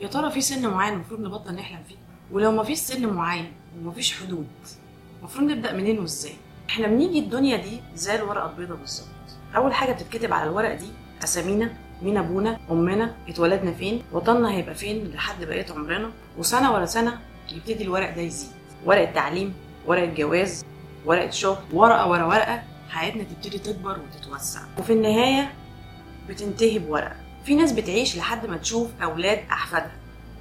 يا ترى في سن معين المفروض نبطل نحلم فيه؟ ولو ما فيش سن معين وما فيش حدود المفروض نبدأ منين وإزاي؟ إحنا بنيجي الدنيا دي زي الورقة البيضاء بالظبط. أول حاجة بتتكتب على الورق دي أسامينا مين أبونا أمنا اتولدنا فين وطننا هيبقى فين لحد بقية عمرنا وسنة ورا سنة يبتدي الورق ده يزيد. ورقة تعليم ورقة جواز ورقة شغل ورقة ورا ورقة حياتنا تبتدي تكبر وتتوسع. وفي النهاية بتنتهي بورقة. في ناس بتعيش لحد ما تشوف أولاد أحفادها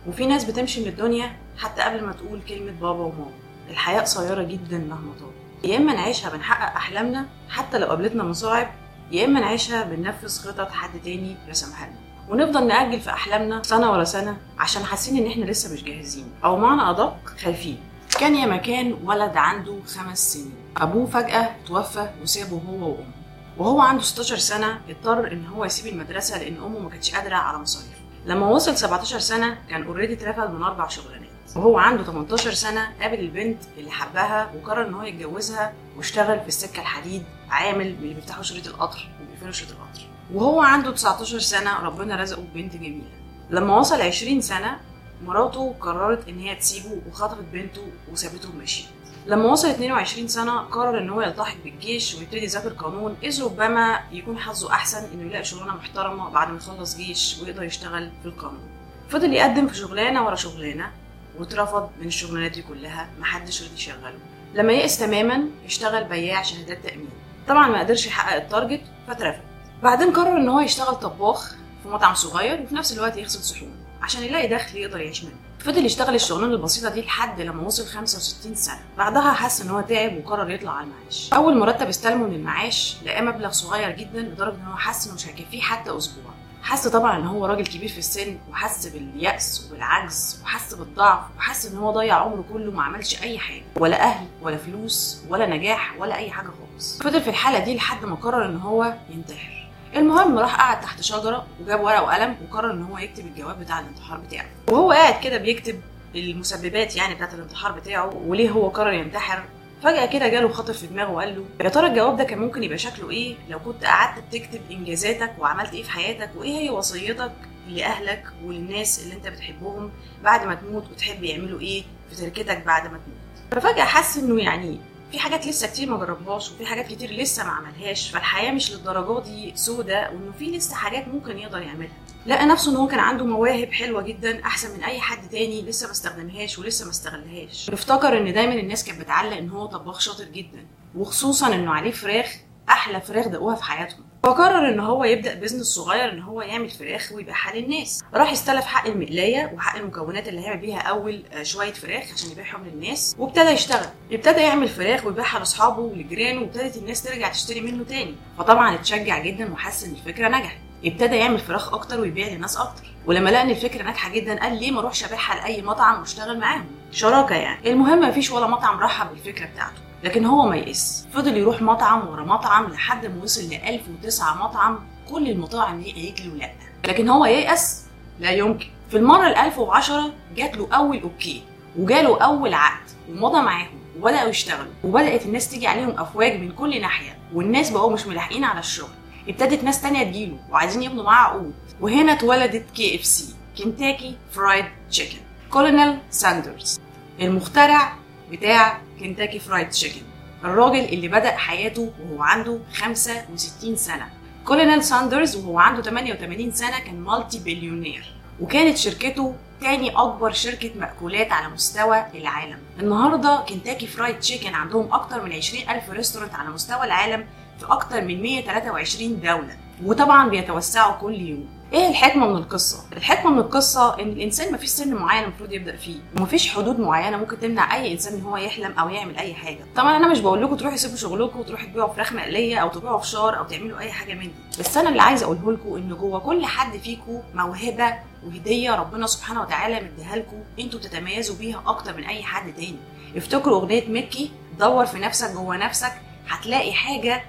وفي ناس بتمشي من الدنيا حتى قبل ما تقول كلمة بابا وماما. الحياة قصيرة جدا مهما طال. يا إما نعيشها بنحقق أحلامنا حتى لو قابلتنا مصاعب يا إما نعيشها بننفذ خطط حد تاني رسمها لنا. ونفضل نأجل في أحلامنا سنة ورا سنة عشان حاسين إن إحنا لسه مش جاهزين أو معنى أدق خايفين. كان يا مكان ولد عنده خمس سنين. أبوه فجأة توفى وسابه هو وأمه. وهو عنده 16 سنة اضطر إن هو يسيب المدرسة لأن أمه ما كانتش قادرة على مصاريفه لما وصل 17 سنة كان اوريدي اترفد من أربع شغلانات. وهو عنده 18 سنة قابل البنت اللي حبها وقرر إن هو يتجوزها واشتغل في السكة الحديد عامل اللي بيفتحوا شريط القطر وبيقفلوا شريط القطر. وهو عنده 19 سنة ربنا رزقه ببنت جميلة. لما وصل 20 سنة مراته قررت إن هي تسيبه وخطفت بنته وسابته ومشيت. لما وصل 22 سنة قرر إن هو يلتحق بالجيش ويبتدي يذاكر قانون إذ ربما يكون حظه أحسن إنه يلاقي شغلانة محترمة بعد ما يخلص جيش ويقدر يشتغل في القانون. فضل يقدم في شغلانة ورا شغلانة واترفض من الشغلانات دي كلها محدش رضي يشغله. لما يئس تماما اشتغل بياع شهادات تأمين. طبعا ما قدرش يحقق التارجت فاترفد بعدين قرر إن هو يشتغل طباخ في مطعم صغير وفي نفس الوقت يغسل صحون. عشان يلاقي دخل يقدر يعيش منه. فضل يشتغل الشغلانة البسيطة دي لحد لما وصل 65 سنة. بعدها حس إن هو تعب وقرر يطلع على المعاش. أول مرتب استلمه من المعاش لقاه مبلغ صغير جدا لدرجة إن هو حس إنه مش هيكفيه حتى أسبوع. حس طبعا إن هو راجل كبير في السن وحس باليأس وبالعجز وحس بالضعف وحس إن هو ضيع عمره كله ما عملش أي حاجة. ولا أهل ولا فلوس ولا نجاح ولا أي حاجة خالص. فضل في الحالة دي لحد ما قرر إن هو ينتحر. المهم راح قعد تحت شجرة وجاب ورقة وقلم وقرر إن هو يكتب الجواب بتاع الانتحار بتاعه. وهو قاعد كده بيكتب المسببات يعني بتاعت الانتحار بتاعه وليه هو قرر ينتحر. فجأة كده جاله خاطر في دماغه وقال له يا ترى الجواب ده كان ممكن يبقى شكله إيه لو كنت قعدت تكتب إنجازاتك وعملت إيه في حياتك؟ وإيه هي وصيتك لأهلك وللناس اللي أنت بتحبهم بعد ما تموت وتحب يعملوا إيه في تركتك بعد ما تموت؟ ففجأة حس إنه يعني في حاجات لسه كتير ما جربهاش وفي حاجات كتير لسه ما عملهاش فالحياة مش للدرجة دي سودة وإنه في لسه حاجات ممكن يقدر يعملها. لقى نفسه إن هو كان عنده مواهب حلوة جدا أحسن من أي حد تاني لسه ما استخدمهاش ولسه ما استغلهاش. افتكر إن دايما الناس كانت بتعلق إن هو طباخ شاطر جدا وخصوصا إنه عليه فراخ أحلى فراخ دقوها في حياتهم. فقرر إن هو يبدأ بزنس صغير إن هو يعمل فراخ ويبيعها للناس راح استلف حق المقلاية وحق المكونات اللي هيعمل بيها أول شوية فراخ عشان يبيعهم للناس. وابتدى يشتغل. ابتدى يعمل فراخ ويبيعها لأصحابه ولجيرانه وابتدت الناس ترجع تشتري منه تاني. فطبعا اتشجع جدا وحس إن الفكرة نجحت. ابتدى يعمل فراخ أكتر ويبيع للناس أكتر. ولما لقى إن الفكرة ناجحة جدا قال ليه ما أروحش أبيعها لأي مطعم وأشتغل معاهم؟ شراكة يعني. المهم مفيش ولا مطعم رحب بالفكرة بتاعته. لكن هو ما يئس فضل يروح مطعم ورا مطعم لحد ما وصل ل 1009 مطعم كل المطاعم قالت له لأ. لكن هو ييأس لا يمكن. في المرة ال 1010 جات له أول okay وجاله أول عقد ومضى معاهم وبدأوا يشتغلوا وبدأت الناس تيجي عليهم أفواج من كل ناحية والناس بقوا مش ملاحقين على الشغل. ابتدت ناس تانية تجيله وعايزين يبنوا معاه عقود. وهنا اتولدت KFC كنتاكي فرايد تشيكن كولونيل ساندرز المخترع بتاع كنتاكي فرايد تشيكن الراجل اللي بدأ حياته وهو عنده 65 سنة. كولونيل ساندرز وهو عنده 88 سنة كان multi billionaire وكانت شركته تاني أكبر شركة مأكولات على مستوى العالم. النهاردة كنتاكي فرايد تشيكن عندهم أكتر من 20 ألف restaurant على مستوى العالم في أكتر من 123 دولة. وطبعا بيتوسعوا كل يوم. إيه الحكمة من القصة؟ الحكمة من القصة إن الإنسان مفيش سن معين المفروض يبدأ فيه. ومفيش حدود معينة ممكن تمنع أي إنسان إن هو يحلم أو يعمل أي حاجة. طبعا أنا مش بقول لكم تروحوا تسيبوا شغلكم وتروحوا تبيعوا فراخ مقلية أو تبيعوا فشار أو تعملوا أي حاجة من دي بس أنا اللي عايزه أقوله لكم إن جوه كل حد فيكم موهبة وهدية ربنا سبحانه وتعالى مديها لكم. أنتوا تتميزوا بيها أكتر من أي حد تاني. افتكروا أغنية مكي دور في نفسك جوه نفسك هتلاقي حاجة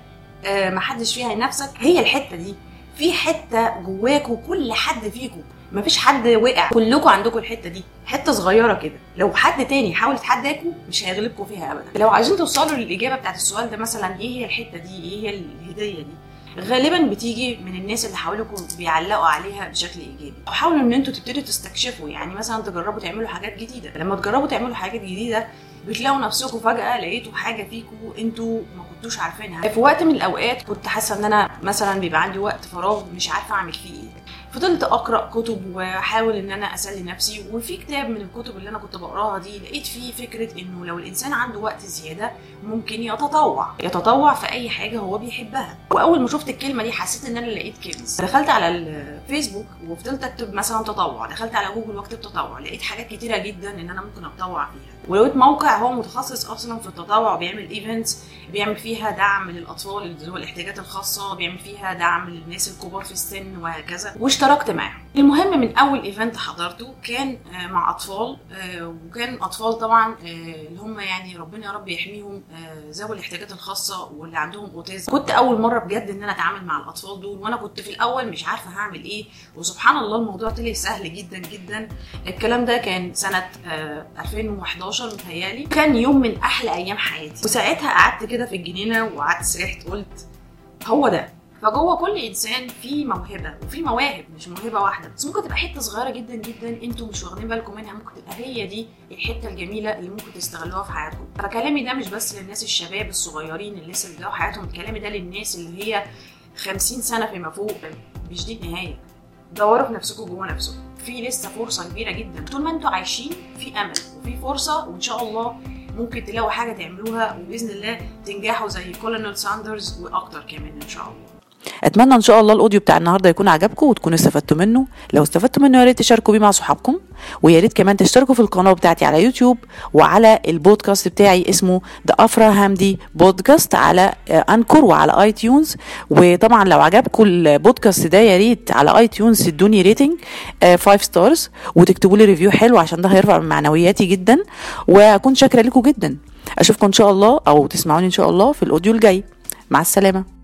آه محدش فيها نفسك. هي الحتة دي. في حتة جواكوا كل حد فيكم مفيش حد وقع. كلكم عندكم الحتة دي. حتة صغيرة كده. لو حد تاني حاول يتحداكوا مش هيغلبكم فيها ابدا. لو عايزين توصلوا للإجابة بتاعت السؤال ده مثلا إيه هي الحتة دي؟ إيه هي الهدية دي؟ غالبا بتيجي من الناس اللي حواليكم بيعلقوا عليها بشكل إيجابي. حاولوا إن أنتوا تبتدوا تستكشفوا يعني مثلا تجربوا تعملوا حاجات جديدة. لما تجربوا تعملوا حاجات جديدة بتلاقوا نفسكم فجأة لقيتوا حاجة فيكم أنتوا ما كنتوش عارفينها. في وقت من الأوقات كنت حاسة إن أنا مثلا بيبقى عندي وقت فراغ مش عارفة أعمل فيه إيه. فضلت أقرأ كتب وأحاول إن أنا أسلي نفسي وفي كتاب من الكتب اللي أنا كنت بقراها دي لقيت فيه فكرة إنه لو الإنسان عنده وقت زيادة ممكن يتطوع. يتطوع في أي حاجة هو بيحبها. وأول ما شفت الكلمة دي حسيت إن أنا لقيت كنز. دخلت على الفيسبوك وفضلت أكتب مثلا تطوع. دخلت على جوجل وأكتب تطوع. لقيت حاجات كتيرة جدا إن أنا ممكن أتطوع فيها. ولقيت موقع هو متخصص أصلا في التطوع وبيعمل events بيعمل فيها دعم للأطفال ذوي الاحتياجات الخاصة بيعمل فيها دعم للناس الكبار في السن وهكذا. واشتركت معاهم. المهم من أول event حضرته كان مع أطفال وكان أطفال طبعا اللي هم يعني ربنا يا رب يحميهم ذوي الاحتياجات الخاصة واللي عندهم اوتيزم كنت أول مرة بجد إن أنا أتعامل مع الأطفال دول وأنا كنت في الأول مش عارفة هعمل إيه. وسبحان الله الموضوع طلع سهل جدا جدا. الكلام ده كان سنة 2011 متهيألي. كان يوم من أحلى أيام حياتي. وساعتها قعدت كده في الجنينة وقعدت سرحت قلت هو ده. فجوه كل انسان في موهبة وفي مواهب مش موهبة واحدة. بس ممكن تبقى حتة صغيرة جدا جدا أنتوا مش واخدين بالكم منها ممكن تبقى هي دي الحتة الجميلة اللي ممكن تستغلوها في حياتكم. فكلامي ده مش بس للناس الشباب الصغيرين اللي لسه بيبدأوا حياتهم كلامي ده للناس اللي هي 50 سنة فيما فوق مش دي النهاية. دوروا في نفسكم جوه نفسكم. في لسه فرصة كبيرة جدا. طول ما أنتوا عايشين في أمل وفي فرصة وإن شاء الله ممكن تلاقوا حاجة تعملوها وبإذن الله تنجحوا زي كولونيل ساندرز وأكتر كمان إن شاء الله. أتمنى إن شاء الله ال audio بتاع النهارده يكون عجبكم وتكونوا استفدتوا منه. لو استفدتوا منه يا ريت تشاركوا بيه مع صحابكم ويا ريت كمان تشتركوا في القناة بتاعتي على يوتيوب وعلى البودكاست بتاعي اسمه The Afra Hamdy Podcast على Anchor وعلى اي تيونز وطبعا لو عجبكم البودكاست ده يا ريت على اي تيونز تدوني rating 5 stars وتكتبوا لي review حلو عشان ده هيرفع من معنوياتي جدا. وأكون شاكرة لكم جدا. أشوفكم إن شاء الله أو تسمعوني إن شاء الله في ال audio الجاي. مع السلامة.